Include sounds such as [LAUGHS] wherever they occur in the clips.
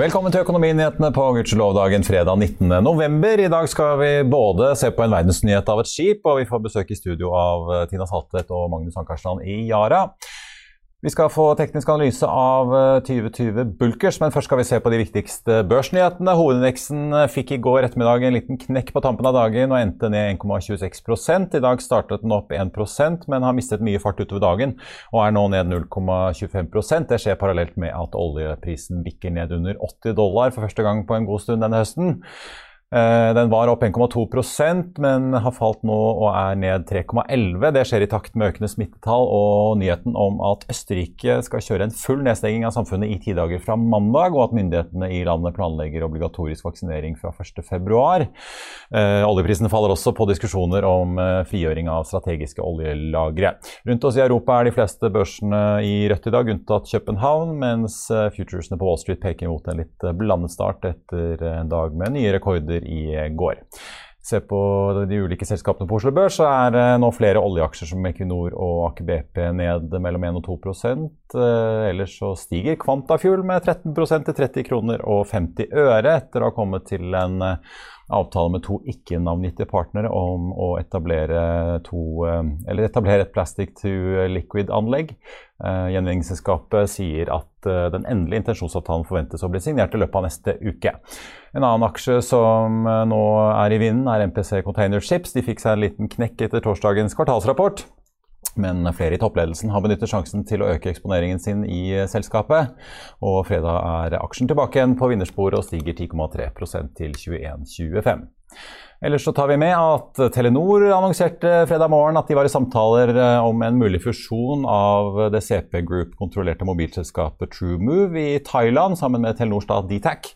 Velkommen til Økonominyhetene på gudskjelovdagen fredag 19. november. I dag skal vi både se på en verdensnyhet av et skip, og vi får besøk i studio av eh, Tina Saltvedt og Magnus Ankarstrand i Yara. Vi skal få teknisk analyse av eh, 2020 Bulkers, men først skal vi se på de viktigste børsnyhetene. Hovedindeksen eh, fikk i går ettermiddag en liten knekk på tampen av dagen og endte ned 1,26 I dag startet den opp 1% men har mistet mye fart utover dagen og er nå ned 0,25% Det skjer parallelt med at oljeprisen bikker ned under 80 dollar for første gang på en god stund denne høsten. Eh, Den var opp 1,2% men har falt nå og er ned 3,11. Det skjer i takt med økende smittetall og nyheten om at Østerrike skal kjøre en full nedstenging av samfunnet i ti dager fra mandag, og at myndighetene i landet planlegger obligatorisk vaksinering fra 1.2. Oljeprisen faller også på diskusjoner om eh, frigjøring av strategiske oljelagre. Rundt oss i Europa er de fleste børsene i rødt i dag, unntatt København, mens eh, futuresene på Wall Street peker mot en litt eh, blandet start etter en dag med nye rekorder i går. Se på de ulike selskapene på Oslo Børs, så er det nå flere oljeaksjer som Equinor og Aker BP ned mellom 1 og 2 Eh, Ellers så stiger Kvantafuel med 13 til 30 kroner og 50 øre etter å ha kommet til en eh, avtale med to ikke-navngitte partnere om å etablere, to, eh, etablere et plastic to liquid-anlegg. Gjenvinningsselskapet sier at den endelige intensjonsavtalen forventes å bli signert i løpet av neste uke. En annen aksje som nå er i vinden, er MPC Container Ships. De fikk seg en liten knekk etter torsdagens kvartalsrapport. Men flere i toppledelsen har benyttet sjansen til å øke eksponeringen sin i selskapet. Og fredag er aksjen tilbake igjen på vinnersporet og stiger 10,3% til 21,25. Ellers så tar vi med at Telenor annonserte fredag morgen at de var i samtaler eh, om en mulig fusjon av det CP Group-kontrollerte mobilselskapet TrueMove i Thailand sammen med Telenor stat Dtac.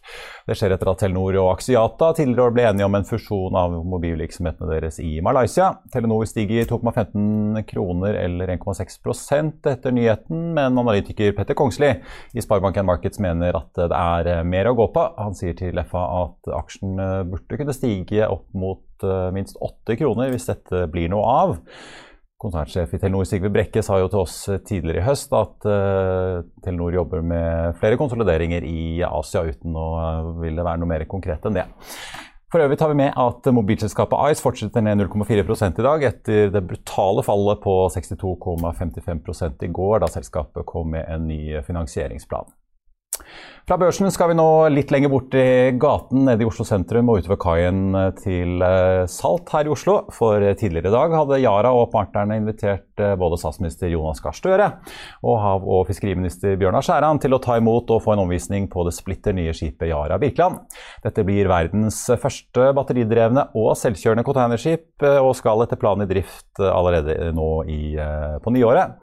Det skjer etter at Telenor og Axiata tidligere ble enige om en fusjon av mobilvirksomhetene deres i Malaysia. Telenor stiger 2,15 kroner eller 1,6% etter nyheten, men analytiker Petter Kongsli i Sparebank1 Markets mener at det er mer å gå på. Han sier til FA at aksjen burde kunne stige opp mot uh, minst åtte kroner hvis dette blir noe av. Konsernsjef i Telenor Sigve Brekke sa jo til oss tidligere i høst at uh, Telenor jobber med flere konsolideringer i Asia uten å uh, ville være noe mer konkret enn det. For øvrig tar vi med at mobilselskapet Ice fortsetter ned 0,4 i dag etter det brutale fallet på 62,55 i går, da selskapet kom med en ny finansieringsplan. Fra børsen skal vi nå litt lenger bort i gaten nede i Oslo sentrum og utover kaien til eh, Salt her i Oslo. For tidligere i dag hadde Yara og partnerne invitert eh, både statsminister Jonas Gahr Støre og hav- og fiskeriminister Bjørnar Skjæran til å ta imot og få en omvisning på det splitter nye skipet Yara Birkeland. Dette blir verdens første batteridrevne og selvkjørende containerskip eh, og skal etter planen i drift allerede nå i, på nyåret.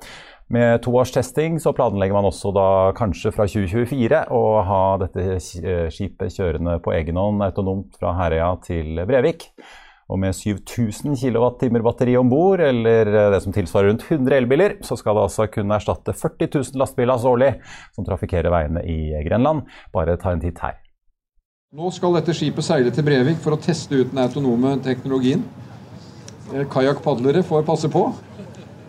Med to års testing så planlegger man også da kanskje fra 2024 å ha dette skipet kjørende på egen hånd autonomt fra Herøya til Brevik. Og med 7000 kWt batteri om bord, eller det som tilsvarer rundt 100 elbiler, så skal det altså kunne erstatte 40 000 lastebiler årlig som trafikkerer veiene i Grenland. Bare ta en titt her. Nå skal dette skipet seile til Brevik for å teste ut den autonome teknologien. Kajakkpadlere får passe på.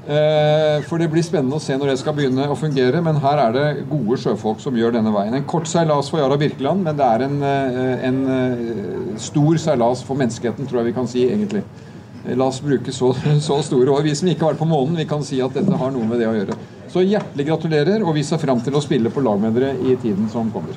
Eh, for det blir spennende å se når det skal begynne å fungere. Men her er det gode sjøfolk som gjør denne veien. En kort seilas for Yara Birkeland, men det er en, eh, en eh, stor seilas for menneskeheten, tror jeg vi kan si, egentlig. La oss bruke så, [LAUGHS] så store år. Vi som ikke har vært på månen, vi kan si at dette har noe med det å gjøre. Så hjertelig gratulerer, og vi ser fram til å spille på lag med dere i tiden som kommer.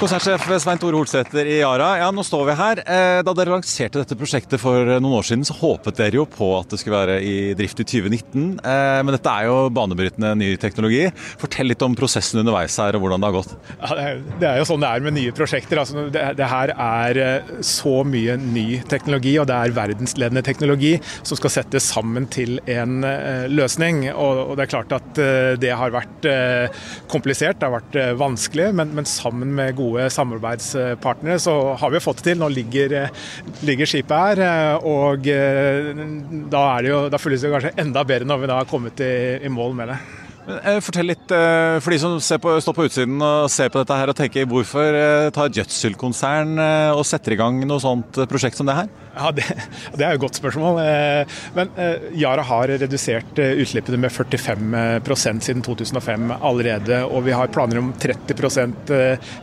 Konsernsjef Svein Tore Holsæter i Yara. Ja, nå står vi her. Eh, da dere lanserte dette prosjektet for noen år siden, så håpet dere jo på at det skulle være i drift i 2019. Eh, men dette er jo banebrytende ny teknologi. Fortell litt om prosessen underveis her, og hvordan det har gått. Ja, det, er, jo sånn det er med nye prosjekter. Altså, det, det, her er eh, så mye ny teknologi, og det er verdensledende teknologi som skal settes sammen til en løsning. Og det er klart at det har vært komplisert, det har vært vanskelig, men, men sammen med gode gode samarbeidspartnere, så har vi fått det til. Nå ligger, ligger skipet her, og eh, da, jo, da, føles det kanskje enda bedre når vi da har kommet i, i mål med det. Eh, fortell litt, eh, for de som på, står på utsiden og ser på dette her og tenker hvorfor tar et gjødselkonsern og setter i gang noe sånt prosjekt som det her? Ja, det, [LAUGHS] det, er jo et godt spørsmål. Eh, men eh, Yara har redusert eh, utslippene med 45% siden 2005 allerede. Og vi har planer om 30%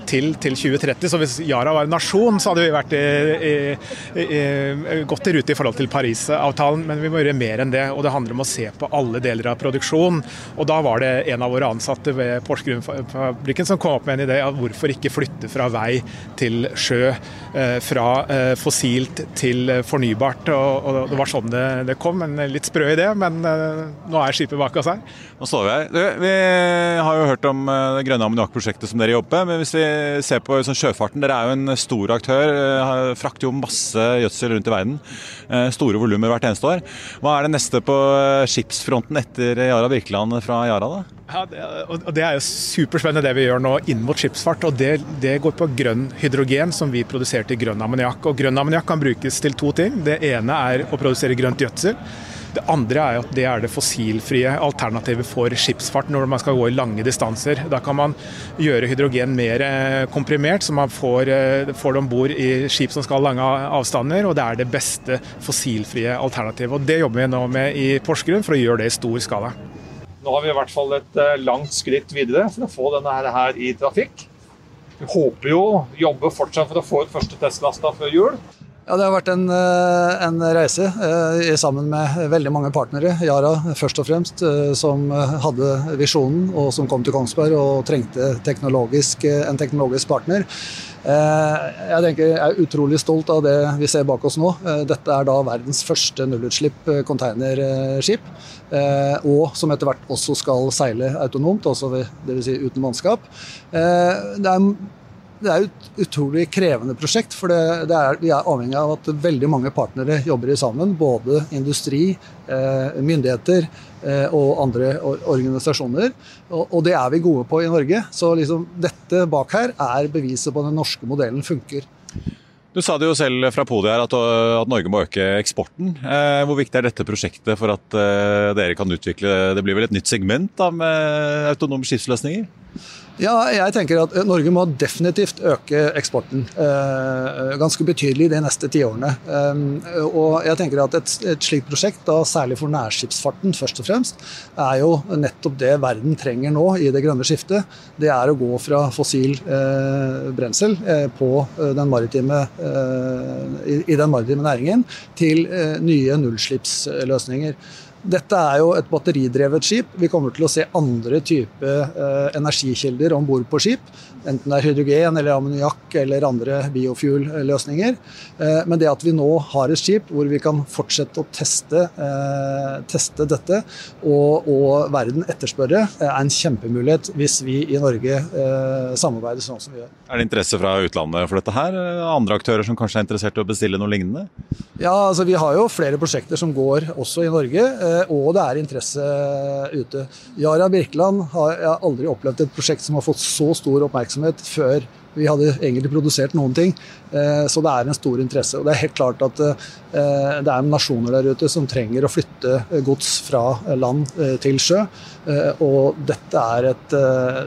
til til 2030. Så hvis Yara var en nasjon, så hadde vi vært i, i, i, godt i rute i forhold til Parisavtalen. Men vi må gjøre mer enn det. Og det handler om å se på alle deler av produksjonen. Og da var det en av våre ansatte ved Porsgrunn-fabrikken som kom opp med en idé av hvorfor ikke flytte fra vei til sjø. Fra fossilt til fornybart. Og, det var sånn det, kom. En litt sprø idé, men uh, nå er skipet bak oss her. Nå står vi her. Vi har jo hørt om det grønne ammoniakkprosjektet som dere jobber med. Men hvis vi ser på sånn, sjøfarten, dere er jo en stor aktør. Frakter jo masse gjødsel rundt i verden. store volumer hvert eneste år. Hva er det neste på skipsfronten etter Yara Birkeland fra Yara, da? Ja, det, og Det er jo superspennende det vi gjør nå inn mot skipsfart. og det, det, går på grønn hydrogen som vi produserer til grønn ammoniakk. Grønn ammoniakk kan brukes til to ting. Det ene er å produsere grønt gjødsel. Det andre er at det er det fossilfrie alternativet for skipsfart når man skal gå i lange distanser. Da kan man gjøre hydrogen mer eh, komprimert, så man får, eh, får det om bord i skip som skal lange avstander. Og det er det beste fossilfrie alternativet. Og Det jobber vi nå med i Porsgrunn for å gjøre det i stor skala. Nå har vi i hvert fall et eh, langt skritt videre for å få denne her i trafikk. Vi håper jo å jobbe fortsatt for å få ut første testlasta før jul. Ja, Det har vært en, eh, en reise eh, sammen med veldig mange partnere. Yara først og fremst, som hadde visjonen og som kom til Kongsberg og trengte teknologisk, en teknologisk partner. Jeg tenker jeg er utrolig stolt av det vi ser bak oss nå. Dette er da verdens første nullutslipp containerskip. Eh, og som etter hvert også skal seile autonomt, altså dvs. Si uten mannskap. Eh, det er det er et utrolig krevende prosjekt. for det, det er, Vi er avhengig av at veldig mange partnere jobber sammen. Både industri, eh, myndigheter eh, og andre organisasjoner. Og, og, det er vi gode på i Norge. Så liksom, dette bak her er beviset på at den norske modellen funker. Du sa det jo selv fra podiet her at, at Norge må øke eksporten. Eh, hvor viktig er dette prosjektet for at eh, dere kan utvikle Det blir vel et nytt segment da, med autonome skipsløsninger? Ja, jeg tenker at Norge må definitivt øke eksporten eh, ganske betydelig de neste tiårene. Eh, og jeg tenker at et, et slikt prosjekt, da særlig for nærskipsfarten først og fremst, er jo nettopp det verden trenger nå i det grønne skiftet. Det er å gå fra fossil eh, brensel eh, på eh, den maritime, eh, i, i, den maritime næringen til eh, nye nullskipsløsninger. Dette er jo et batteridrevet skip. Vi kommer til å se andre typer eh, energikilder om bord på skip. Enten det er hydrogen eller ammoniakk eller andre biofuel-løsninger. Eh, men det at vi nå har et skip hvor vi kan fortsette å teste, eh, teste dette, og, og, verden etterspør det, er en kjempemulighet hvis vi i Norge samarbeider sånn som vi gjør. Er det interesse fra utlandet for dette her? Andre aktører som kanskje er interessert i å bestille noe lignende? Ja, altså Vi har jo flere prosjekter som går også i Norge, og det er interesse ute. Yara Birkeland har jeg aldri opplevd et prosjekt som har fått så stor oppmerksomhet oppmerksomhet før vi hadde egentlig produsert noen ting. Eh, så det er en stor interesse. Og det er helt klart at eh, det er nasjoner der ute som trenger å flytte gods fra land eh, til sjø. Og dette er et,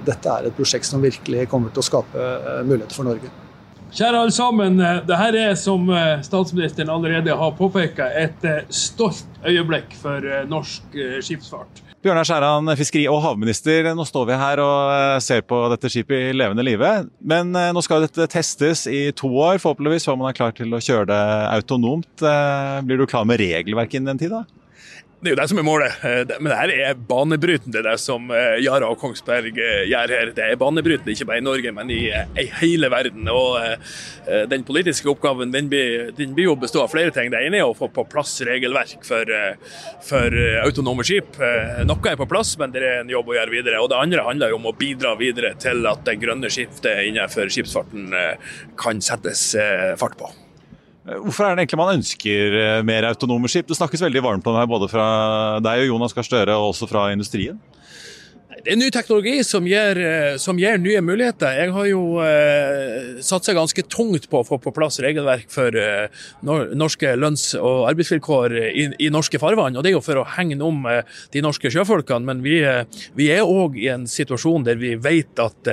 dette er et prosjekt som virkelig kommer til å skape muligheter for Norge. Kjære alle sammen. Dette er, som eh, statsministeren allerede har påpekt, et eh, stolt øyeblikk for eh, norsk skipsfart. Bjørnar Skjæran, fiskeri- og havminister. Nå står vi her og ser på dette skipet i levende live. Men nå skal dette testes i to år, forhåpentligvis, før man er klar til å kjøre det autonomt. Blir du klar med regelverket innen den tid? da? Det er jo det som er målet. Eh, men det her er banebrytende, det som eh, Yara og Kongsberg eh, gjør her. Det er banebrytende ikke bare i Norge, men i, i hele verden. Og Den politiske oppgaven den blir, den blir, jo bestå av flere ting. Det ene er å få på plass regelverk for, for autonome skip. Noe er på plass, men det er en jobb å gjøre videre. Og Det andre handler jo om å bidra videre til at det grønne skiftet innenfor skipsfarten kan settes fart på. Hvorfor er det egentlig man ønsker eh, mer autonome skip? Det snakkes veldig varmt om det her både fra deg og Jonas Gahr Støre, og også fra industrien. Det er ny teknologi som gir, eh, som gir, nye muligheter. Jeg har jo eh, satsa ganske tungt på å få på plass regelverk for eh, norske lønns- og arbeidsvilkår i, i, norske farvann. og Det er jo for å hegne om eh, de norske sjøfolkene. Men vi, eh, vi er òg i en situasjon der vi vet at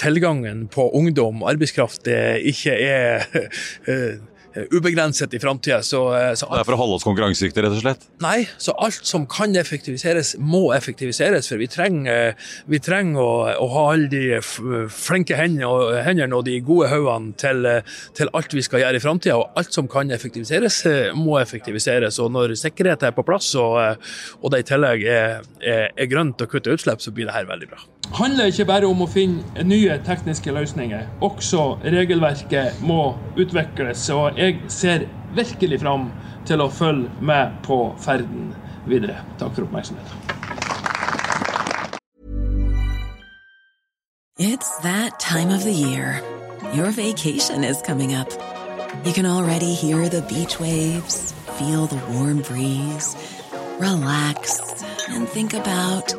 tilgangen på ungdom, arbeidskraft, ikke er [LAUGHS] ubegrenset i framtida. Så, eh, så det er for å holde oss konkurransedyktige, rett og slett? Nei, så alt som kan effektiviseres, må effektiviseres. For vi trenger, vi trenger å, å, ha alle de flinke hendene og de gode hodene til, til, alt vi skal gjøre i framtida. Og alt som kan effektiviseres, eh, må effektiviseres. Og når sikkerhet er på plass, og, og det i tillegg er, er, er grønt og kutter utslipp, så blir det her veldig bra Det handler ikke bare om å finne nye tekniske løsninger. Også regelverket må utvikles, og It's that time of the year. Your vacation is coming up. You can already hear the beach waves, feel the warm breeze, relax and think about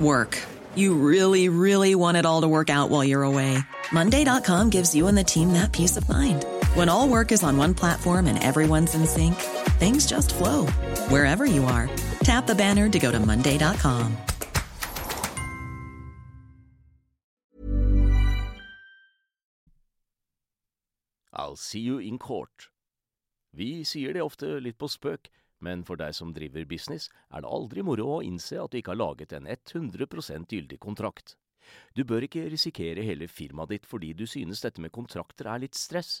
work. You really, really want it all to work out while you're away. Monday.com gives you and the team that peace of mind. When all work is on one platform and everyone's in sync, things just flow wherever you are. Tap the banner to go to Monday.com. I'll see you in court. Vi sier det ofte litt på spøk, Men for deg som driver business, er det aldri moro å innse at du ikke har laget en 100% gyldig kontrakt. Du bør ikke risikere hele firmaet ditt fordi du synes dette med kontrakter er litt stress.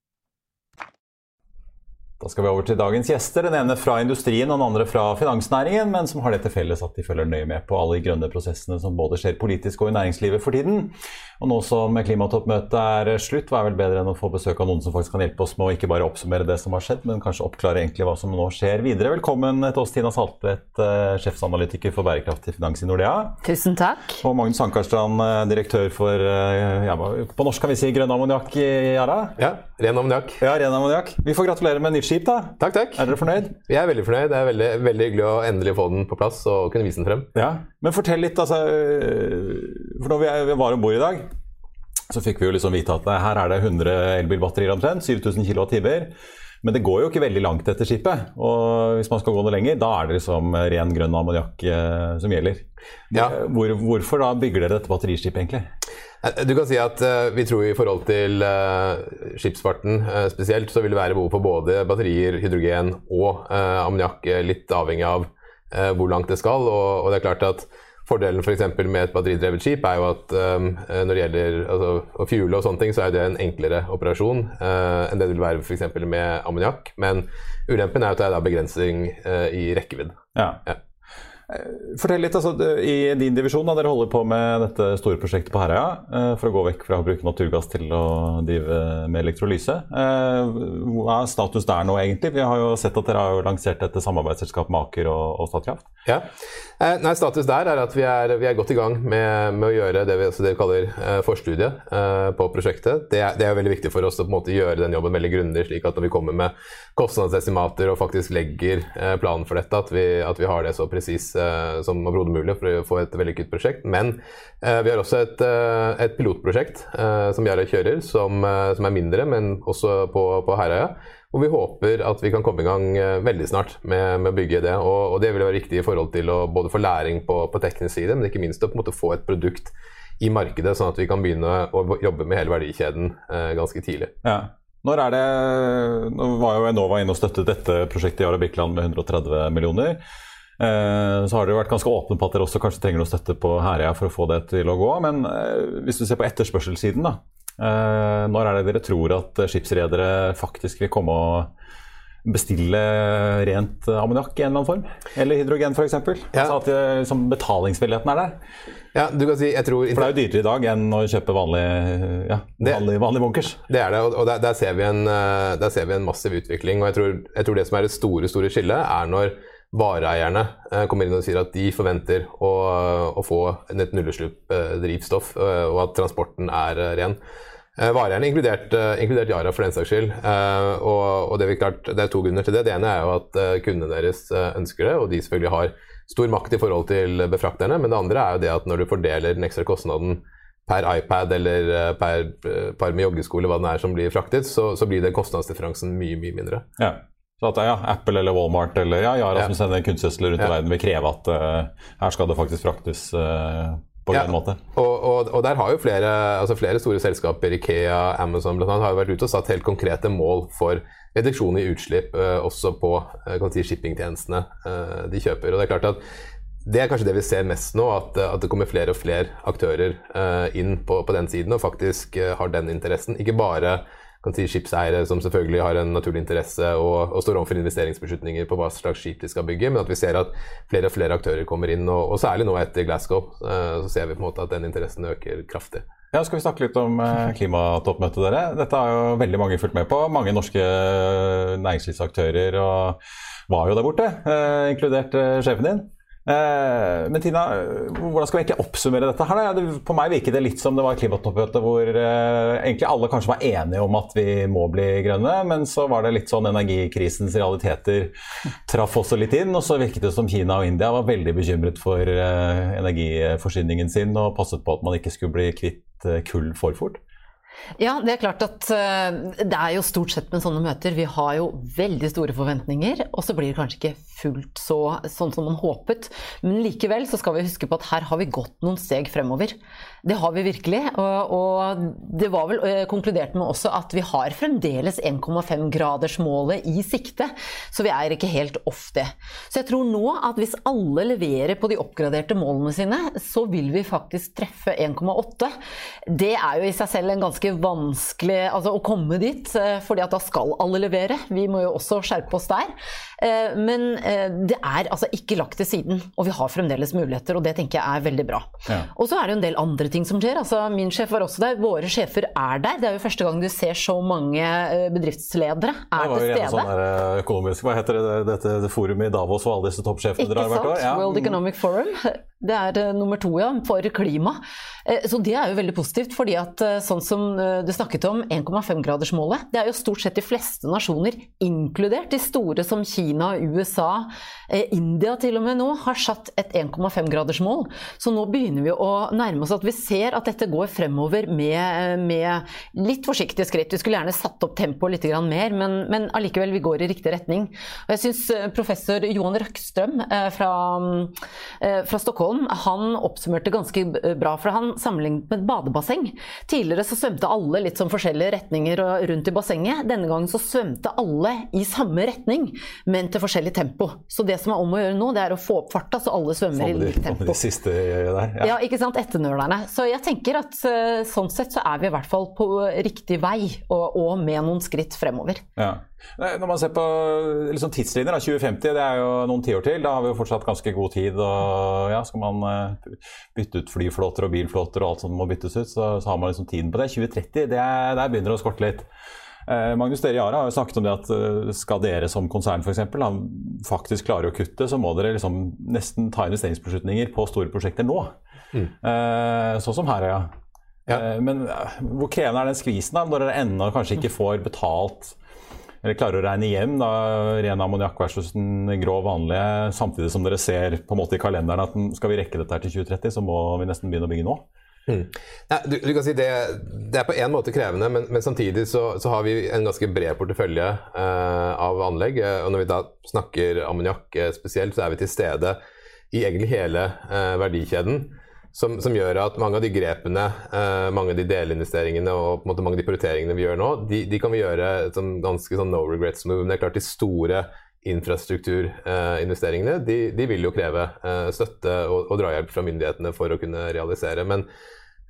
Da skal vi over til dagens gjester. Den ene fra industrien og den andre fra finansnæringen, men som har det til felles at de følger nøye med på alle de grønne prosessene som både skjer politisk og i næringslivet for tiden. Og nå som klimatoppmøtet er slutt, hva er vel bedre enn å få besøk av noen som faktisk kan hjelpe oss med å ikke bare oppsummere det som har skjedd, men kanskje oppklare egentlig hva som nå skjer videre. Velkommen til oss, Tina Saltvedt, eh, sjefsanalytiker for bærekraftig finans i Nordea. Tusen takk. Og Magnus Ankarstrand, eh, direktør for eh, ja, på norsk kan vi si grønn ammoniakk i Yara? Ja, ren ammoniakk. Ja, ren ammoniakk. Vi får gratulere med nytt skip, da. Takk, takk. Er dere fornøyd? Vi er veldig fornøyd. Det er veldig, veldig, hyggelig å endelig få den på plass og kunne vise den frem. Ja, Men fortell litt, altså. For når vi var om bord i dag, så fikk vi jo liksom vite at her er det 100 elbilbatterier omtrent. 7000 kWh. Men det går jo ikke veldig langt etter skipet. Og hvis man skal gå noe lenger, da er det liksom ren grønn ammoniakk eh, som gjelder. Ja. Hvor, hvorfor da bygger dere dette batteriskipet, egentlig? Eh, du kan si at uh, vi tror i forhold til uh, skipsfarten uh, spesielt, så vil det være behov for både batterier, hydrogen og ammoniakk, litt avhengig av hvor langt det skal. Og, og, det er klart at Fordelen for med et batteridrevet skip er jo at um, når det gjelder altså, å fuele og sånne ting, så er det en enklere operasjon enn det det vil være f.eks. med ammoniakk. Men ulempen er at det er da begrensning i rekkevidde. Ja. ja. Fortell litt, altså, I din divisjon, da, dere holder på med dette store prosjektet på Herøya eh, for å gå vekk fra å bruke naturgass til å drive med elektrolyse. Eh, hva er status der nå, egentlig? Vi har jo sett at dere har lansert et samarbeidsselskap med Aker og, og Statkraft. Ja. Eh, nei, Status der er at vi er, vi er godt i gang med, med, å gjøre det vi, det vi kaller eh, forstudie eh, på prosjektet. Det er, det er, veldig viktig for oss å måte gjøre den jobben veldig grundig, slik at når vi kommer med kostnadsestimater og faktisk legger eh, planen for dette, at vi, at vi har det så presis eh, som overhodet mulig for å få et vellykket prosjekt. Men eh, vi har også et, et pilotprosjekt som Yara kjører, som, som, er mindre, men også på, på Herøya. Og vi håper at vi kan komme i gang eh, veldig snart med, å bygge det. Og, og, det vil være riktig i forhold til å både få læring på, på teknisk side, men ikke minst å på en måte få et produkt i markedet, sånn at vi kan begynne å jobbe med hele verdikjeden eh, ganske tidlig. Ja. Når er det, Nå var jo Enova inne og støttet dette prosjektet i Arabikland med 130 millioner. Eh, så har dere vært ganske åpne på at dere også kanskje trenger noe støtte på Herøya for å få det til å gå. Men eh, hvis du ser på etterspørselssiden, da, når er det dere tror at skipsredere faktisk vil komme og bestille rent ammoniakk i en eller annen form? Eller hydrogen f.eks.? Ja. Altså at liksom, betalingsvilligheten er der? Ja, du kan si, jeg tror... For det er jo dyrere i dag enn å kjøpe vanlig, ja, vanlig, vanlig bunkers. Det er det, og der, der, ser en, eh, der, ser vi en, massiv utvikling. og jeg tror, jeg tror det som er det store, store skillet, er når vareeierne eh, kommer inn og sier at de forventer å, å få et nullutslipp-drivstoff, og at transporten er ren. Eh, vareeierne, inkludert, eh, inkludert, Yara for den saks skyld. Eh, og, og det, klart, det, er to grunner til det. Det ene er jo at kundene deres ønsker det, og de selvfølgelig har stor makt i forhold til befrakterne. Men det andre er jo det at når du fordeler den ekstra kostnaden per iPad eller per par med joggesko hva det er som blir fraktet, så, så blir den kostnadsdifferansen mye, mye mindre. Ja. Så at ja, Apple eller Walmart eller ja, Yara ja. som sender kunstgjødsel rundt i verden, vil kreve at uh, her skal det faktisk fraktes uh, på ja, en måte. Og, og, og, der har jo flere, altså flere store selskaper, Ikea, Amazon bl.a., har jo vært ute og satt helt konkrete mål for reduksjon i utslipp uh, også på uh, si, shippingtjenestene uh, de kjøper. Og det er klart at det er kanskje det vi ser mest nå, at, at det kommer flere og flere aktører inn på, på, den siden og faktisk har den interessen. Ikke bare kan si skipseiere som selvfølgelig har en naturlig interesse og, og står overfor investeringsbeslutninger på hva slags skip de skal bygge, men at vi ser at flere og flere aktører kommer inn, og, og særlig nå etter Glasgow, eh, så ser vi på en måte at den interessen øker kraftig. Ja, Skal vi snakke litt om eh, klimatoppmøtet, dere? Dette har jo veldig mange fulgt med på. Mange norske eh, næringslivsaktører var jo der borte, inkludert sjefen din. Eh, men Tina, hvordan skal vi egentlig oppsummere dette? her? På meg virket det litt som det var klimatoppmøte hvor eh, egentlig alle kanskje var enige om at vi må bli grønne, men så var det litt sånn energikrisens realiteter traff også litt inn. Og så virket det som Kina og India var veldig bekymret for eh, energiforsyningen sin og passet på at man ikke skulle bli kvitt kull for fort. Ja, det er klart at eh, det er jo stort sett med sånne møter. Vi har jo veldig store forventninger, og så blir det kanskje ikke fullt så sånn som man håpet. Men likevel så skal vi huske på at her har vi gått noen steg fremover. Det har vi virkelig. Og, og det var vel øh, konkludert med også at vi har fremdeles 1,5-gradersmålet i sikte. Så vi er ikke helt off det. Så jeg tror nå at hvis alle leverer på de oppgraderte målene sine, så vil vi faktisk treffe 1,8. Det er jo i seg selv en ganske vanskelig altså, å komme dit, eh, fordi at da skal alle levere. Vi må jo også skjerpe oss der. Eh, men det er altså ikke lagt til siden, og vi har fremdeles muligheter, og det tenker jeg er veldig bra. Ja. Og så er det jo en del andre ting som skjer. Altså, min sjef var også der. Våre sjefer er der. Det er jo første gang du ser så mange eh, bedriftsledere er til stede. Sånn der, eh, økonomisk, hva heter det, dette det forumet i Davos hvor alle disse toppsjefene drar hvert år? Ja. World Economic Forum. Det er nummer to, ja, for klima. Uh, så det er jo veldig positivt, fordi at uh, sånn som du snakket om, 1,5-gradersmålet, det er jo stort sett de fleste nasjoner, inkludert de store som Kina, USA, India til og med nå, har satt et 1,5-gradersmål. Så nå begynner vi å nærme oss at vi ser at dette går fremover med, med litt forsiktige skritt. Vi skulle gjerne satt opp tempoet litt mer, men, men allikevel, vi går i riktig retning. Og jeg syns professor Johan Røkstrøm fra, fra Stockholm Stockholm han oppsummerte ganske bra, for han sammenlignet med et badebasseng. Tidligere så svømte alle litt som forskjellige retninger rundt i bassenget. Denne gangen så svømte alle i samme retning, men til forskjellig tempo. Så det som er om å gjøre nå, det er å få opp farta, så alle svømmer i likt tempo. De siste der, ja. ja, ikke sant. Etternølerne. Så jeg tenker at eh, sånn sett så er vi i hvert fall på riktig vei, og, og med noen skritt fremover. Ja. Når man ser på liksom tidslinjer, da, 2050 det er jo noen tiår til. Da har vi jo fortsatt ganske god tid. og ja, Skal man eh, bytte ut flyflåter og bilflåter og alt som må byttes ut, så, så har man liksom tiden på det. 2030, det er, der begynner det å skorte litt. Eh, Magnus Dere Yara har jo snakket om det at eh, skal dere som konsern for eksempel, faktisk klare å kutte, så må dere liksom nesten ta investeringsbeslutninger på store prosjekter nå. Mm. Eh, sånn som her, ja. ja. Eh, men eh, hvor krevende er den skvisen da, når dere ennå kanskje ikke [LAUGHS] får betalt eller klarer å regne hjem da, ren ammoniakk versus den grå vanlige, samtidig som dere ser på en måte i kalenderen at skal vi rekke dette her til 2030, så må vi nesten begynne å bygge nå? Mm. Nei, du, du, kan si det, det, er på en måte krevende, men, men samtidig så, så, har vi en ganske bred portefølje eh, av anlegg. Og når vi da snakker ammoniakk eh, spesielt, så er vi til stede i egentlig hele eh, verdikjeden. Som, som, gjør at mange av de grepene, eh, mange av de delinvesteringene og måte, mange av de prioriteringene vi gjør nå, de, de kan vi gjøre som ganske sånn no regrets move. Men det er klart de store infrastrukturinvesteringene de, de, vil jo kreve eh, støtte og, og, drahjelp fra myndighetene for å kunne realisere. Men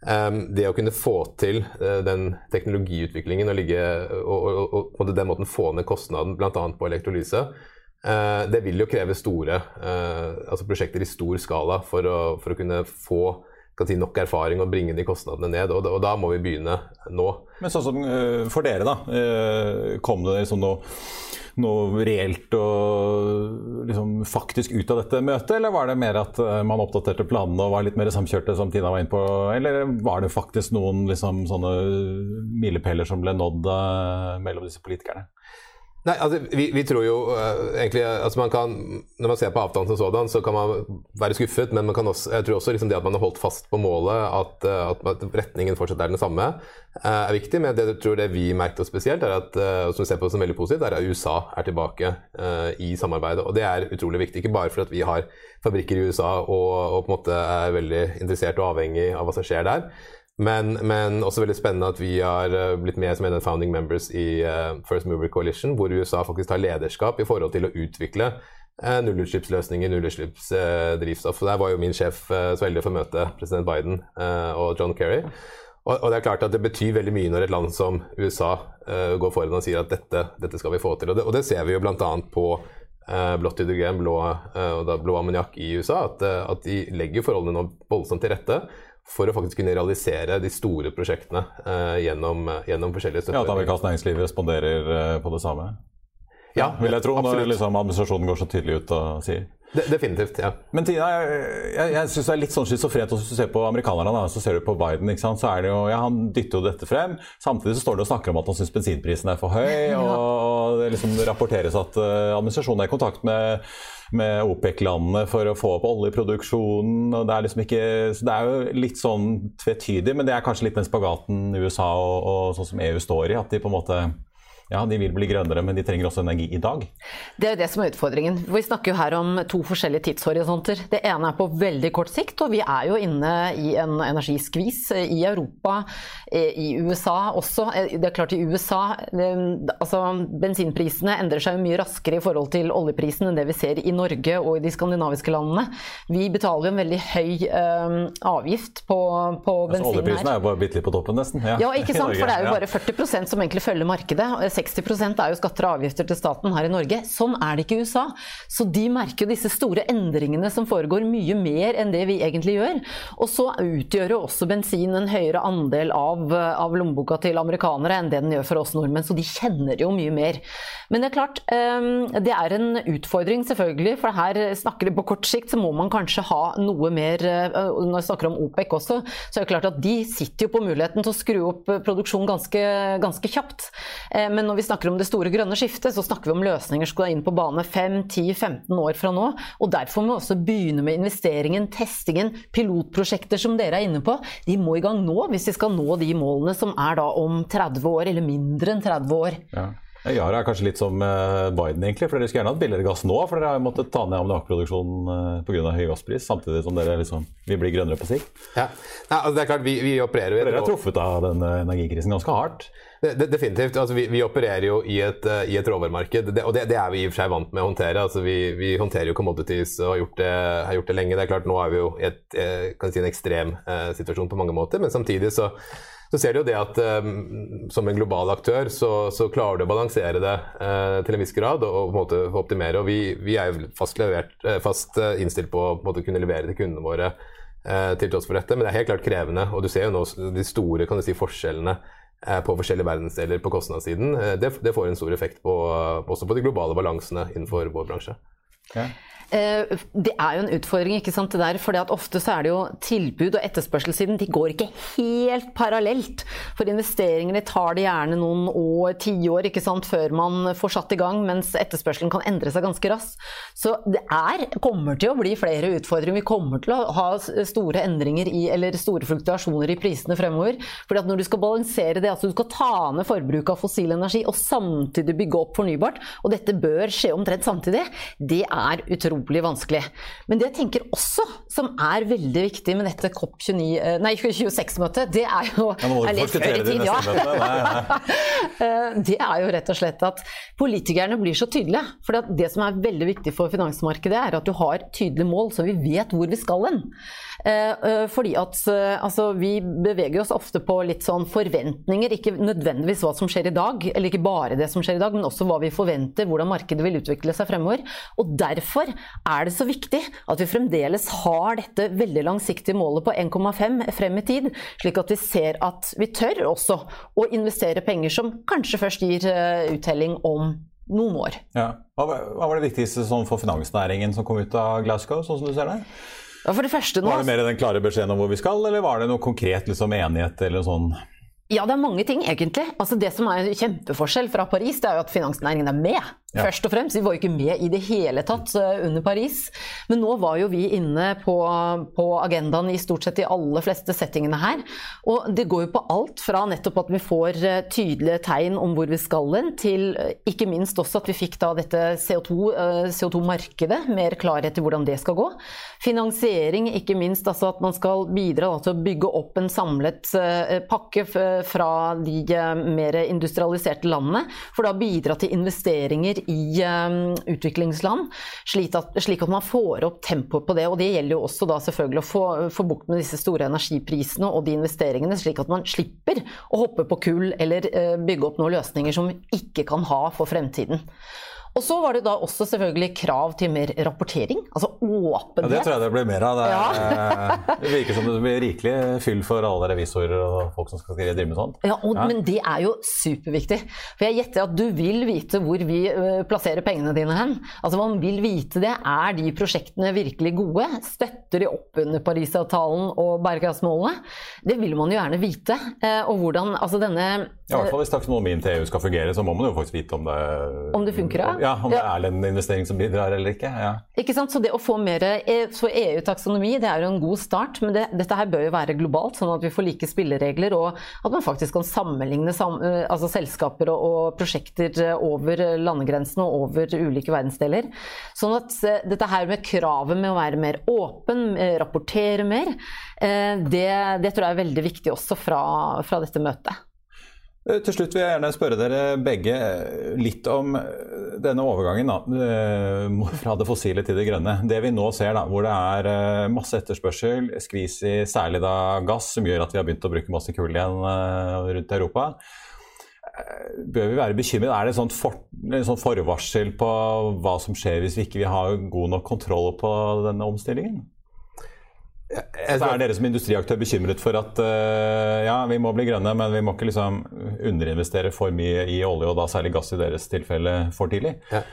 um, det å kunne få til den teknologiutviklingen og, ligge, og, og, og, på den måten få ned kostnaden bl.a. på elektrolyse, det vil jo kreve store uh, altså prosjekter i stor skala for å, for å kunne få si, nok erfaring og bringe de kostnadene ned. Og, og da må vi begynne nå. Men sånn som for dere, da. Kom det liksom noe noe reelt og liksom, faktisk ut av dette møtet, eller var det mer at eh, man oppdaterte planene og var litt mer samkjørte, som Tina var inne på, eller var det faktisk noen liksom, sånne milepæler som ble nådd mellom disse politikerne? Nei, altså, vi, vi, tror jo uh, egentlig altså man kan, Når man ser på avtalen som sådan, så kan man være skuffet, men man også, jeg tror også liksom det at man har holdt fast på målet, at, uh, at retningen fortsatt er den samme, uh, er viktig. Men det jeg tror det vi merket oss spesielt, er at, som vi ser på som veldig positivt, er at USA er tilbake i samarbeidet. Og det er utrolig viktig. Ikke bare for at vi har fabrikker i USA og, og på en måte er veldig interessert og avhengig av hva som skjer der. Men, men, også veldig spennende at vi har eh, blitt med som en av founding members i uh, First Mover Coalition, hvor USA faktisk tar lederskap i forhold til å utvikle uh, nullutslippsløsninger, nullutslippsdrivstoff. Uh, Der var jo min sjef uh, så heldig å få møte president Biden og John Kerry. Og, det er klart at det betyr veldig mye når et land som USA går foran og sier at dette, dette, skal vi få til. Og det, og det ser vi jo bl.a. på blått hydrogen, blå, blå ammoniakk i USA, at, at de legger forholdene nå voldsomt til rette for å faktisk kunne realisere de store prosjektene uh, gjennom, gjennom, forskjellige støtter. Ja, At amerikansk næringsliv responderer uh, på det samme? Ja, vil jeg tro, når liksom, administrasjonen går så tydelig ut og sier. De, definitivt, ja. Men Tina, jeg, jeg, jeg syns det er litt sånn schizofrent hvis du ser på amerikanerne. Da, så ser du på Biden. ikke sant? Så er det jo, ja, Han dytter jo dette frem. Samtidig så står det og snakker om at han syns bensinprisen er for høy. [LAUGHS] Og det liksom rapporteres at uh, administrasjonen er i kontakt med med OPEC-landene for å få opp oljeproduksjonen. og Det er liksom ikke, så det er jo litt sånn tvetydig, men det er kanskje litt den spagaten USA og, og sånn som EU står i. At de på en måte ja, de vil bli grønnere, men de trenger også energi i dag. Det er jo det som er utfordringen. Vi snakker jo her om to forskjellige tidshorisonter. Det ene er på veldig kort sikt, og vi er jo inne i en energiskvis i Europa, i USA også. Det er klart i USA altså Bensinprisene endrer seg mye raskere i forhold til oljeprisen enn det vi ser i Norge og i de skandinaviske landene. Vi betaler jo en veldig høy um, avgift på, på altså, bensin her. Oljeprisen er jo bare bitte litt på toppen, nesten. Ja. ja, ikke [LAUGHS] sant. For det er jo bare 40% som egentlig følger markedet 60 er jo skatter og avgifter til staten her i Norge. Sånn er det ikke i USA. Så de merker jo disse store endringene som foregår mye mer enn det vi egentlig gjør. Og så utgjør jo også bensin en høyere andel av, av lommeboka til amerikanere enn det den gjør for oss nordmenn, så de kjenner jo mye mer. Men det er klart, ehm, det er en utfordring selvfølgelig, for her snakker de på kort sikt, så må man kanskje ha noe mer eh, Når vi snakker om OPEC også, så er det klart at de sitter jo på muligheten til å skru opp produksjonen ganske, ganske kjapt. Eh, men når vi snakker om det store grønne skiftet, så snakker vi om løsninger som skal inn på bane 5-10-15 år fra nå. Og derfor må vi også begynne med investeringen, testingen, pilotprosjekter som dere er inne på. De må i gang nå hvis vi skal nå de målene som er da om 30 år, eller mindre enn 30 år. Ja. Yara er kanskje litt som eh, Biden, egentlig. for Dere skulle gjerne hatt billigere gass nå, for dere har måttet ta ned ammoniakkproduksjonen eh, pga. høy gasspris, samtidig som dere liksom vil bli grønnere på sikt. Ja, Nei, altså det er klart, vi, vi opererer jo Dere er truffet av denne energikrisen ganske hardt? Det, det, definitivt. Altså, vi, vi, opererer jo i et, uh, i et råvaremarked, det, og det, det, er vi i og for seg vant med å håndtere. Altså, vi, vi, håndterer jo commodities og har gjort, har gjort, det, lenge. Det er klart, Nå er vi jo i si, en ekstrem uh, situasjon på mange måter, men samtidig så så ser du jo det at um, som en global aktør så, så, klarer du å balansere det uh, til en viss grad og, og på en måte optimere. Og vi, vi er jo fast, levert, uh, fast uh, innstilt på å på kunne levere til kundene våre til tross for dette, men det er helt klart krevende. Og du ser jo nå de store kan du si, forskjellene på forskjellige verdensdeler på kostnadssiden. Det, det, får en stor effekt på, også på de globale balansene innenfor vår bransje. Okay. Eh, det er jo en utfordring, ikke sant, det der, For ofte så er det jo tilbud og etterspørselssiden de går ikke helt parallelt. For investeringene tar det gjerne noen år, tiår, før man får satt i gang, mens etterspørselen kan endre seg ganske raskt. Så det er, kommer til å bli flere utfordringer. Vi kommer til å ha store endringer i, eller store fluktuasjoner i prisene fremover. fordi at når du skal balansere det, altså du skal ta ned forbruket av fossil energi og samtidig bygge opp fornybart, og dette bør skje omtrent samtidig, det er utrolig utrolig vanskelig. Men det jeg tenker også, som er veldig viktig med dette COP26-møtet, det er jo er litt før i tid, ja. [LAUGHS] Eh, det er jo rett og slett at politikerne blir så tydelige. For det som er veldig viktig for finansmarkedet, er at du har tydelige mål, så vi vet hvor vi skal hen. Eh, eh, fordi at altså, vi beveger oss ofte på litt sånn forventninger, ikke nødvendigvis hva som skjer i dag, eller ikke bare det som skjer i dag, men også hva vi forventer, hvordan markedet vil utvikle seg fremover. Og derfor er det så viktig at vi fremdeles har dette veldig langsiktige målet på 1,5 frem i tid, slik at vi ser at vi tør også å investere penger som kanskje først gir eh, uttelling om noen år. Ja. Hva, var det viktigste sånn for finansnæringen som kom ut av Glasgow, sånn som du ser det? Ja, for det første nå... Var det mer den klare beskjeden om hvor vi skal, eller var det noe konkret liksom, enighet eller sånn? Ja, det er mange ting, egentlig. Altså, det som er en kjempeforskjell fra Paris, det er jo at finansnæringen er med. Ja. Først og fremst. Vi var jo ikke med i det hele tatt eh, under Paris. Men nå var jo vi inne på, på, agendaen i stort sett de aller fleste settingene her. Og det går jo på alt fra nettopp at vi får eh, tydelige tegn om hvor vi skal hen, til eh, ikke minst også at vi fikk da dette CO2-markedet, CO2 mer klarhet i hvordan det skal gå. Finansiering, ikke minst altså at man skal bidra da, til å bygge opp en samlet pakke fra de mer industrialiserte landene, for da bidra til investeringer i um, utviklingsland, slik at, man får opp tempoet på det. Og det gjelder jo også da selvfølgelig å få, få bukt med disse store energiprisene og de investeringene, slik at man slipper å hoppe på kull eller uh, bygge opp noen løsninger som vi ikke kan ha for fremtiden. Og så var det da også selvfølgelig krav til mer rapportering, altså åpenhet. Ja, det tror jeg det blir mer av. Det, ja. det virker som det blir rikelig fyll for alle revisorer og folk som skal drive med sånt. Ja, og, ja, Men det er jo superviktig. For jeg gjetter at du vil vite hvor vi uh, plasserer pengene dine hen. Altså Man vil vite det. Er de prosjektene virkelig gode? Støtter de opp under Parisavtalen og bærekraftsmålene? Det vil man jo gjerne vite. Uh, og hvordan altså denne ja, I hvert fall Hvis taksonomien til EU skal fungere, så må man jo faktisk vite om det Om det funker, ja? Ja, Om det er en investering som bidrar eller ikke. ja. Ikke sant, Så det å få mer Så EU-taksonomi det er jo en god start, men det, dette her bør jo være globalt, sånn at vi får like spilleregler, og at man faktisk kan sammenligne sam, altså selskaper og, og, prosjekter over landegrensene og over ulike verdensdeler. Sånn at dette her med kravet med å være mer åpen, rapportere mer, det, det tror jeg er veldig viktig også fra, fra dette møtet. Eh, til slutt vil jeg gjerne spørre dere begge litt om eh, denne overgangen da, eh, [LAUGHS] fra det fossile til det grønne. Det vi nå ser, da, hvor det er masse etterspørsel, skvis i særlig da gass, som gjør at vi har begynt å bruke masse kull igjen rundt Europa. Bør vi være bekymret? Er det et sånt, for, sånt forvarsel på hva som skjer hvis vi ikke har god nok kontroll på denne omstillingen? Så er dere som industriaktør bekymret for at uh, ja, vi må bli grønne, men vi må ikke liksom underinvestere for mye i olje, og da særlig gass i deres tilfelle, for tidlig? Ja.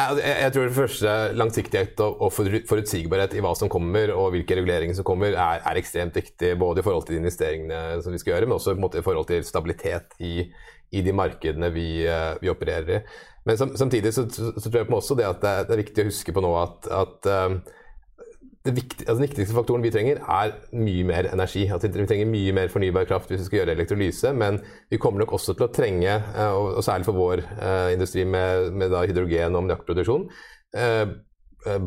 Jeg tror det første langsiktighet og forutsigbarhet i hva som kommer og hvilke reguleringer som kommer, er, er, ekstremt viktig. Både i forhold til de investeringene som vi skal gjøre, men også i forhold til stabilitet i, i de markedene vi, eh, vi, opererer i. Men samtidig så, så, tror jeg også det at det er, det er viktig å huske på nå at, at um, viktig, altså den viktigste faktoren vi trenger, er mye mer energi. Altså vi trenger mye mer fornybar kraft hvis vi skal gjøre elektrolyse. Men vi kommer nok også til å trenge, eh, og særlig for vår uh, industri med, med hydrogen- og ammoniakkproduksjon, uh,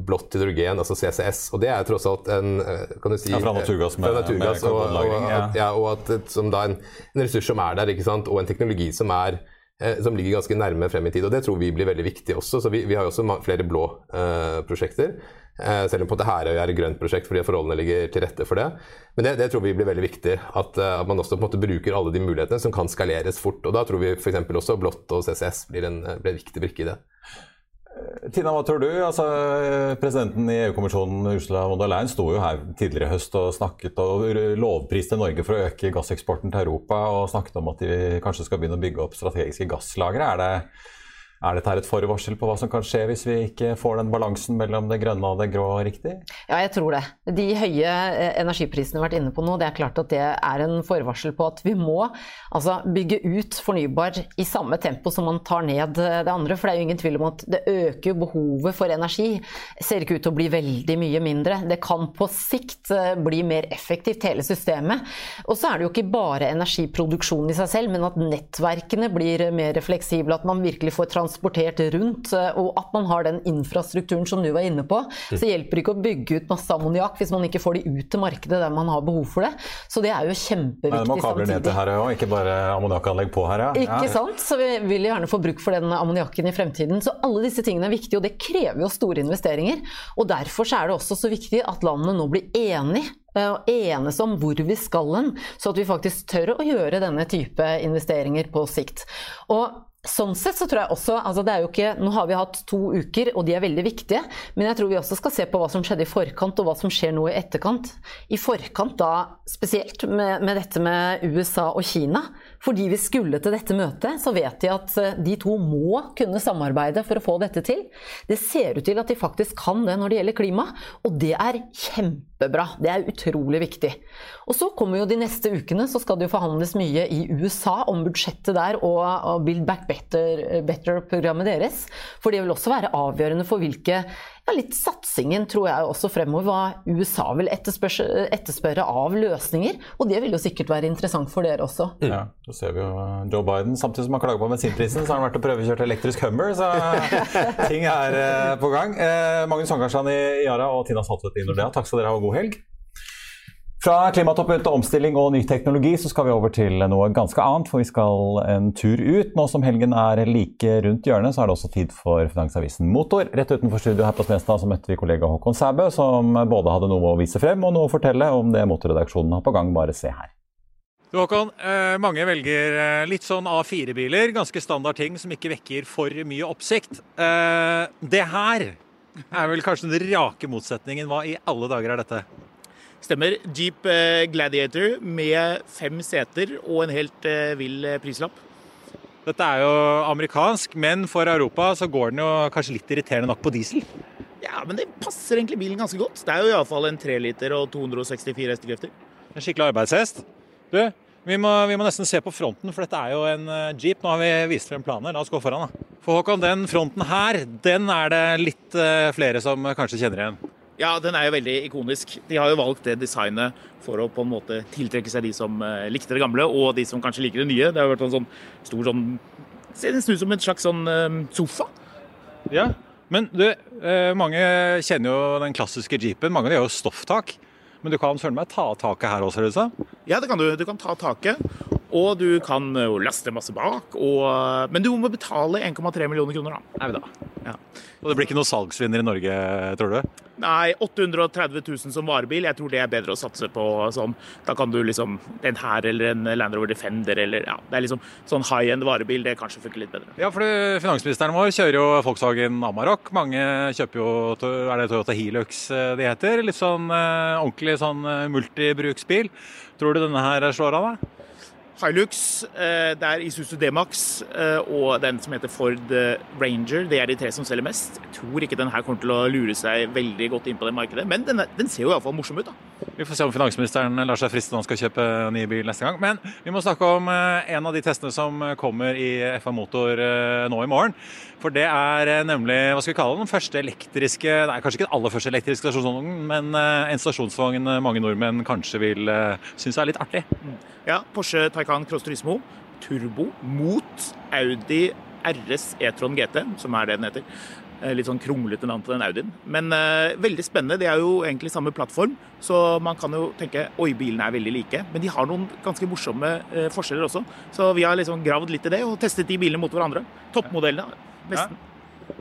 blått hydrogen, altså CCS. Og det er tross alt en kan du si, ja, Fra naturgass, med, naturgass med og, og, ja. ja, og at, som da en, en, ressurs som er der, ikke sant? og en teknologi som er eh, som ligger ganske nærme frem i tid. og Det tror vi blir veldig viktig også. så Vi, vi har jo også flere blå eh, prosjekter. Eh, selv om på Herøy er et grønt prosjekt fordi forholdene ligger til rette for det. Men det, det tror vi blir veldig viktig. At, eh, at, man også på en måte bruker alle de mulighetene som kan skaleres fort. og Da tror vi f.eks. også blått og CCS blir en, blir en viktig brikke i det. Tina, hva tror du? Altså, presidenten i EU-kommisjonen Ursula von der Leyen sto jo her tidligere i høst og snakket og lovpriste Norge for å øke gasseksporten til Europa og snakket om at de kanskje skal begynne å bygge opp strategiske gasslagre. Er det er dette et forvarsel på hva som kan skje hvis vi ikke får den balansen mellom det grønne og det grå riktig? Ja, jeg tror det. De høye eh, energiprisene vi har vært inne på nå, det er klart at det er en forvarsel på at vi må altså, bygge ut fornybar i samme tempo som man tar ned eh, det andre. For det er jo ingen tvil om at det øker behovet for energi. Det ser ikke ut til å bli veldig mye mindre. Det kan på sikt eh, bli mer effektivt, hele systemet. Og så er det jo ikke bare energiproduksjon i seg selv, men at nettverkene blir mer fleksible. At man virkelig får transport transportert rundt, eh, og at man har den infrastrukturen som du var inne på. Mm. Så hjelper det ikke å bygge ut masse ammoniakk hvis man ikke får de ut til markedet der man har behov for det. Så det er jo kjempeviktig samtidig. Må kabler ned til her òg, ikke bare ammoniakkanlegg på her, ja. Ikke sant. Så vi vil gjerne få bruk for den ammoniakken i fremtiden. Så alle disse tingene er viktige, og det krever jo store investeringer. Og derfor er det også så viktig at landene nå blir enige eh, og enes om hvor vi skal hen, så at vi faktisk tør å gjøre denne type investeringer på sikt. Og Sånn sett så tror jeg også altså det er jo ikke, Nå har vi hatt to uker, og de er veldig viktige. Men jeg tror vi også skal se på hva som skjedde i forkant, og hva som skjer nå i etterkant. I forkant da spesielt med, med dette med USA og Kina. Fordi vi skulle til dette møtet, så vet de at eh, de to må kunne samarbeide for å få dette til. Det ser ut til at de faktisk kan det når det gjelder klima, og det er kjempebra. Det er utrolig viktig. Og så kommer jo de neste ukene, så skal det jo forhandles mye i USA om budsjettet der og, Build Back Better-programmet Better deres. For det vil også være avgjørende for hvilke ja, litt satsingen tror jeg også fremover, hva USA vil etterspørre, etterspørre, av løsninger. Og det vil jo sikkert være interessant for dere også. Ja, så ser vi jo Joe Biden. Samtidig som han klager på bensinprisen, så har han vært og prøvekjørt elektrisk Hummer, så [LAUGHS] ting er eh, på gang. Eh, Magnus Sankarsland i Yara og Tina Saltvedt i Nordea, takk skal dere ha, og god helg. Fra klimatoppen til omstilling og ny teknologi så skal vi over til noe ganske annet. For vi skal en tur ut. Nå som helgen er like rundt hjørnet, så er det også tid for Finansavisen Motor. Rett utenfor studio her på Smestad så møtte vi kollega Håkon Sæbø, som både hadde noe å vise frem og noe å fortelle om det motorredaksjonen har på gang. Bare se her. Du Håkon, eh, mange velger eh, litt sånn A4-biler, ganske standard ting som ikke vekker for mye oppsikt. Eh, det her er vel kanskje den rake motsetningen. Hva i alle dager er dette? Stemmer. Jeep eh, Gladiator med fem seter og en helt eh, vill eh, prislapp. Dette er jo amerikansk, men for Europa så går den jo kanskje litt irriterende nok på diesel? Ja, men det passer egentlig bilen ganske godt. Det er jo iallfall en 3 liter og 264 hestekrefter. En skikkelig arbeidshest. Du, vi må, vi må, nesten se på fronten, for dette er jo en jeep. Nå har vi vist frem planer. La oss gå foran, da. For Håkon, den fronten her, den er det litt flere som kanskje kjenner igjen? Ja, den er jo veldig ikonisk. De har jo valgt det designet for å på en måte tiltrekke seg de som uh, likte det gamle, og de som kanskje liker det nye. Det har vært en sånn stor sånn Ser nesten ut som en slags sånn uh, sofa. Ja, men du, uh, mange kjenner jo den klassiske jeepen. Mange av de har jo stofftak. Men du kan følge meg ta taket her også, Røsa? Ja, det kan du. Du kan ta taket. Og du kan jo laste masse bak. Og, men du må betale 1,3 millioner kroner, da. Er vi da. Ja. Og det blir ikke noe salgsvinner i Norge, tror du? Nei, 830 000 som varebil. Jeg tror det er bedre å satse på sånn. Da kan du liksom En her eller en Land Rover Defender eller ja, Det er liksom sånn high end varebil. Det kanskje funker litt bedre. Ja, for finansministeren vår kjører jo Volkswagen Amarok. Mange kjøper jo Er det Toyota Hilux eh, de heter? Litt sånn eh, ordentlig sånn eh, multibruksbil. Tror du denne her slår av, da? Hilux, eh, det er Isuzu D-Max eh, og den som heter Ford eh, Ranger. Det er de tre som selger mest. Jeg tror ikke den her kommer til å lure seg veldig godt inn på det markedet, men den, den ser jo iallfall morsom ut. da. Vi får se om finansministeren lar seg friste når han skal kjøpe ny bil neste gang. Men vi må snakke om en av de testene som kommer i FA Motor nå i morgen. For det er nemlig hva skal vi kalle den første elektriske Nei, kanskje ikke den aller første elektriske stasjonsvognen, men en stasjonsvogn mange nordmenn kanskje vil synes er litt artig. Mm. Ja, Porsche Taycan Cross Turismo Turbo mot Audi RS E-tron GT, som er det den heter. Eh, litt sånn kronglete navn til den Audien. Men uh, veldig spennende. Det er jo egentlig samme plattform, så man kan jo tenke oi, bilene er veldig like. Men de har noen ganske morsomme uh, forskjeller også. Så vi har liksom gravd litt i det og testet de bilene mot hverandre. Toppmodellene, nesten. Ja.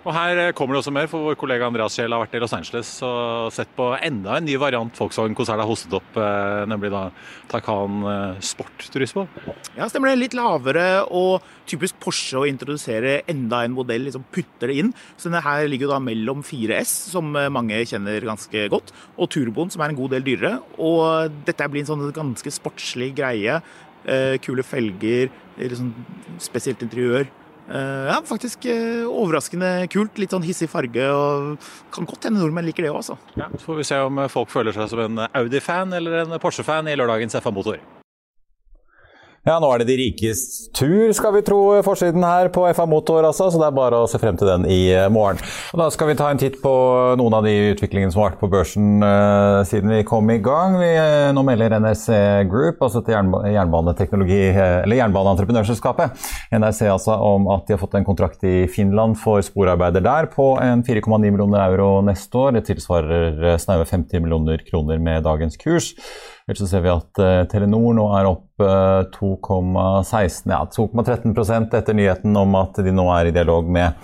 Og Her eh, kommer det også mer, for vår kollega Andreas Kjell har vært i Los Angeles og sett på enda en ny variant Volkswagen Concern har hostet opp, eh, nemlig da Takan eh, Sport Turismo. Ja, stemmer det. Litt lavere og typisk Porsche å introdusere enda en modell, liksom putter det inn. Så denne her ligger da mellom 4S, som mange kjenner ganske godt, og Turboen, som er en god del dyrere. Og dette blir en sånn ganske sportslig greie. Kule felger, liksom spesielt interiør. Uh, ja, faktisk uh, overraskende kult. Litt sånn hissig farge. og Kan godt hende nordmenn liker det òg, altså. Ja, så får vi se om folk føler seg som en Audi-fan eller en Porsche-fan i lørdagens FA-motor. Ja, nå er det de rikes tur, skal vi tro, forsiden her på FA Motor, altså. Så det er bare å se frem til den i eh, morgen. Og da skal vi ta en titt på noen av de utviklingene som har vært på børsen uh, siden vi kom i gang. Vi, uh, nå melder NRC Group, altså til jernbaneteknologi, eller jernbaneentreprenørselskapet, NRC altså om at de har fått en kontrakt i Finland for sporarbeider der på en 4,9 millioner euro neste år. Det tilsvarer snaue 50 millioner kroner med dagens kurs. Ellers så ser vi at uh, Telenor nå er opp uh, 2,16, ja 2,13% etter nyheten om at de nå er i dialog med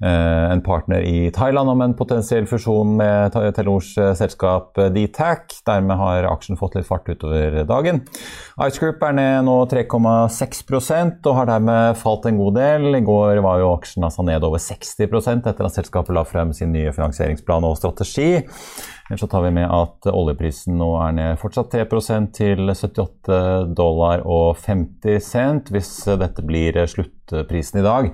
en partner i Thailand om en potensiell fusjon med Telenors uh, selskap Dtac. Dermed har aksjen fått litt fart utover dagen. Ice Group er ned nå 3,6% og har dermed falt en god del. I går var jo aksjen altså ned over 60% etter at selskapet la frem sin nye finansieringsplan og strategi. Ellers så tar vi med at oljeprisen nå er ned fortsatt 3% til 78 dollar og 50 cent. Hvis dette blir sluttprisen i dag,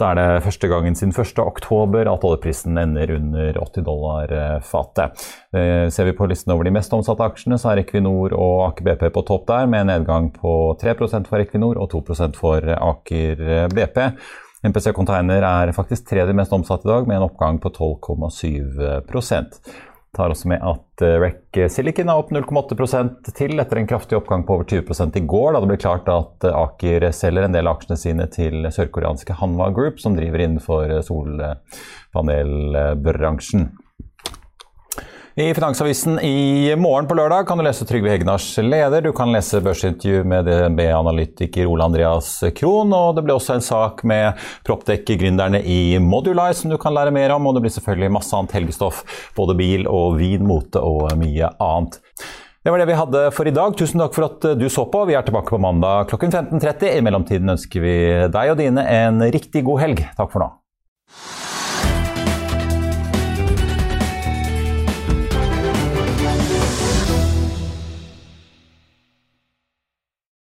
så er det første gangen siden 1. oktober at oljeprisen ender under 80 dollar fatet. Eh, ser vi på listen over de mest omsatte aksjene, så er Equinor og Aker BP på topp der, med en nedgang på 3% for Equinor og 2% for Aker BP. MPC Container er faktisk tredje mest omsatt i dag, med en oppgang på 12,7 tar også med at eh, REC Silicon er opp 0,8% til etter en kraftig oppgang på over 20 i går, da det ble klart at eh, Aker selger en del av aksjene sine til sørkoreanske Hanwa Group, som driver innenfor eh, solpanelbransjen. I Finansavisen i morgen på lørdag kan du lese Trygve Hegnars leder. Du kan lese børsintervju med DNB-analytiker Ole Andreas Krohn. Og det blir også en sak med Proptech-gründerne i Modulize som du kan lære mer om. Og det blir selvfølgelig masse annet helgestoff. Både bil og vin, mote og mye annet. Det var det vi hadde for i dag. Tusen takk for at du så på. Vi er tilbake på mandag klokken 15.30. I mellomtiden ønsker vi deg og dine en riktig god helg. Takk for nå.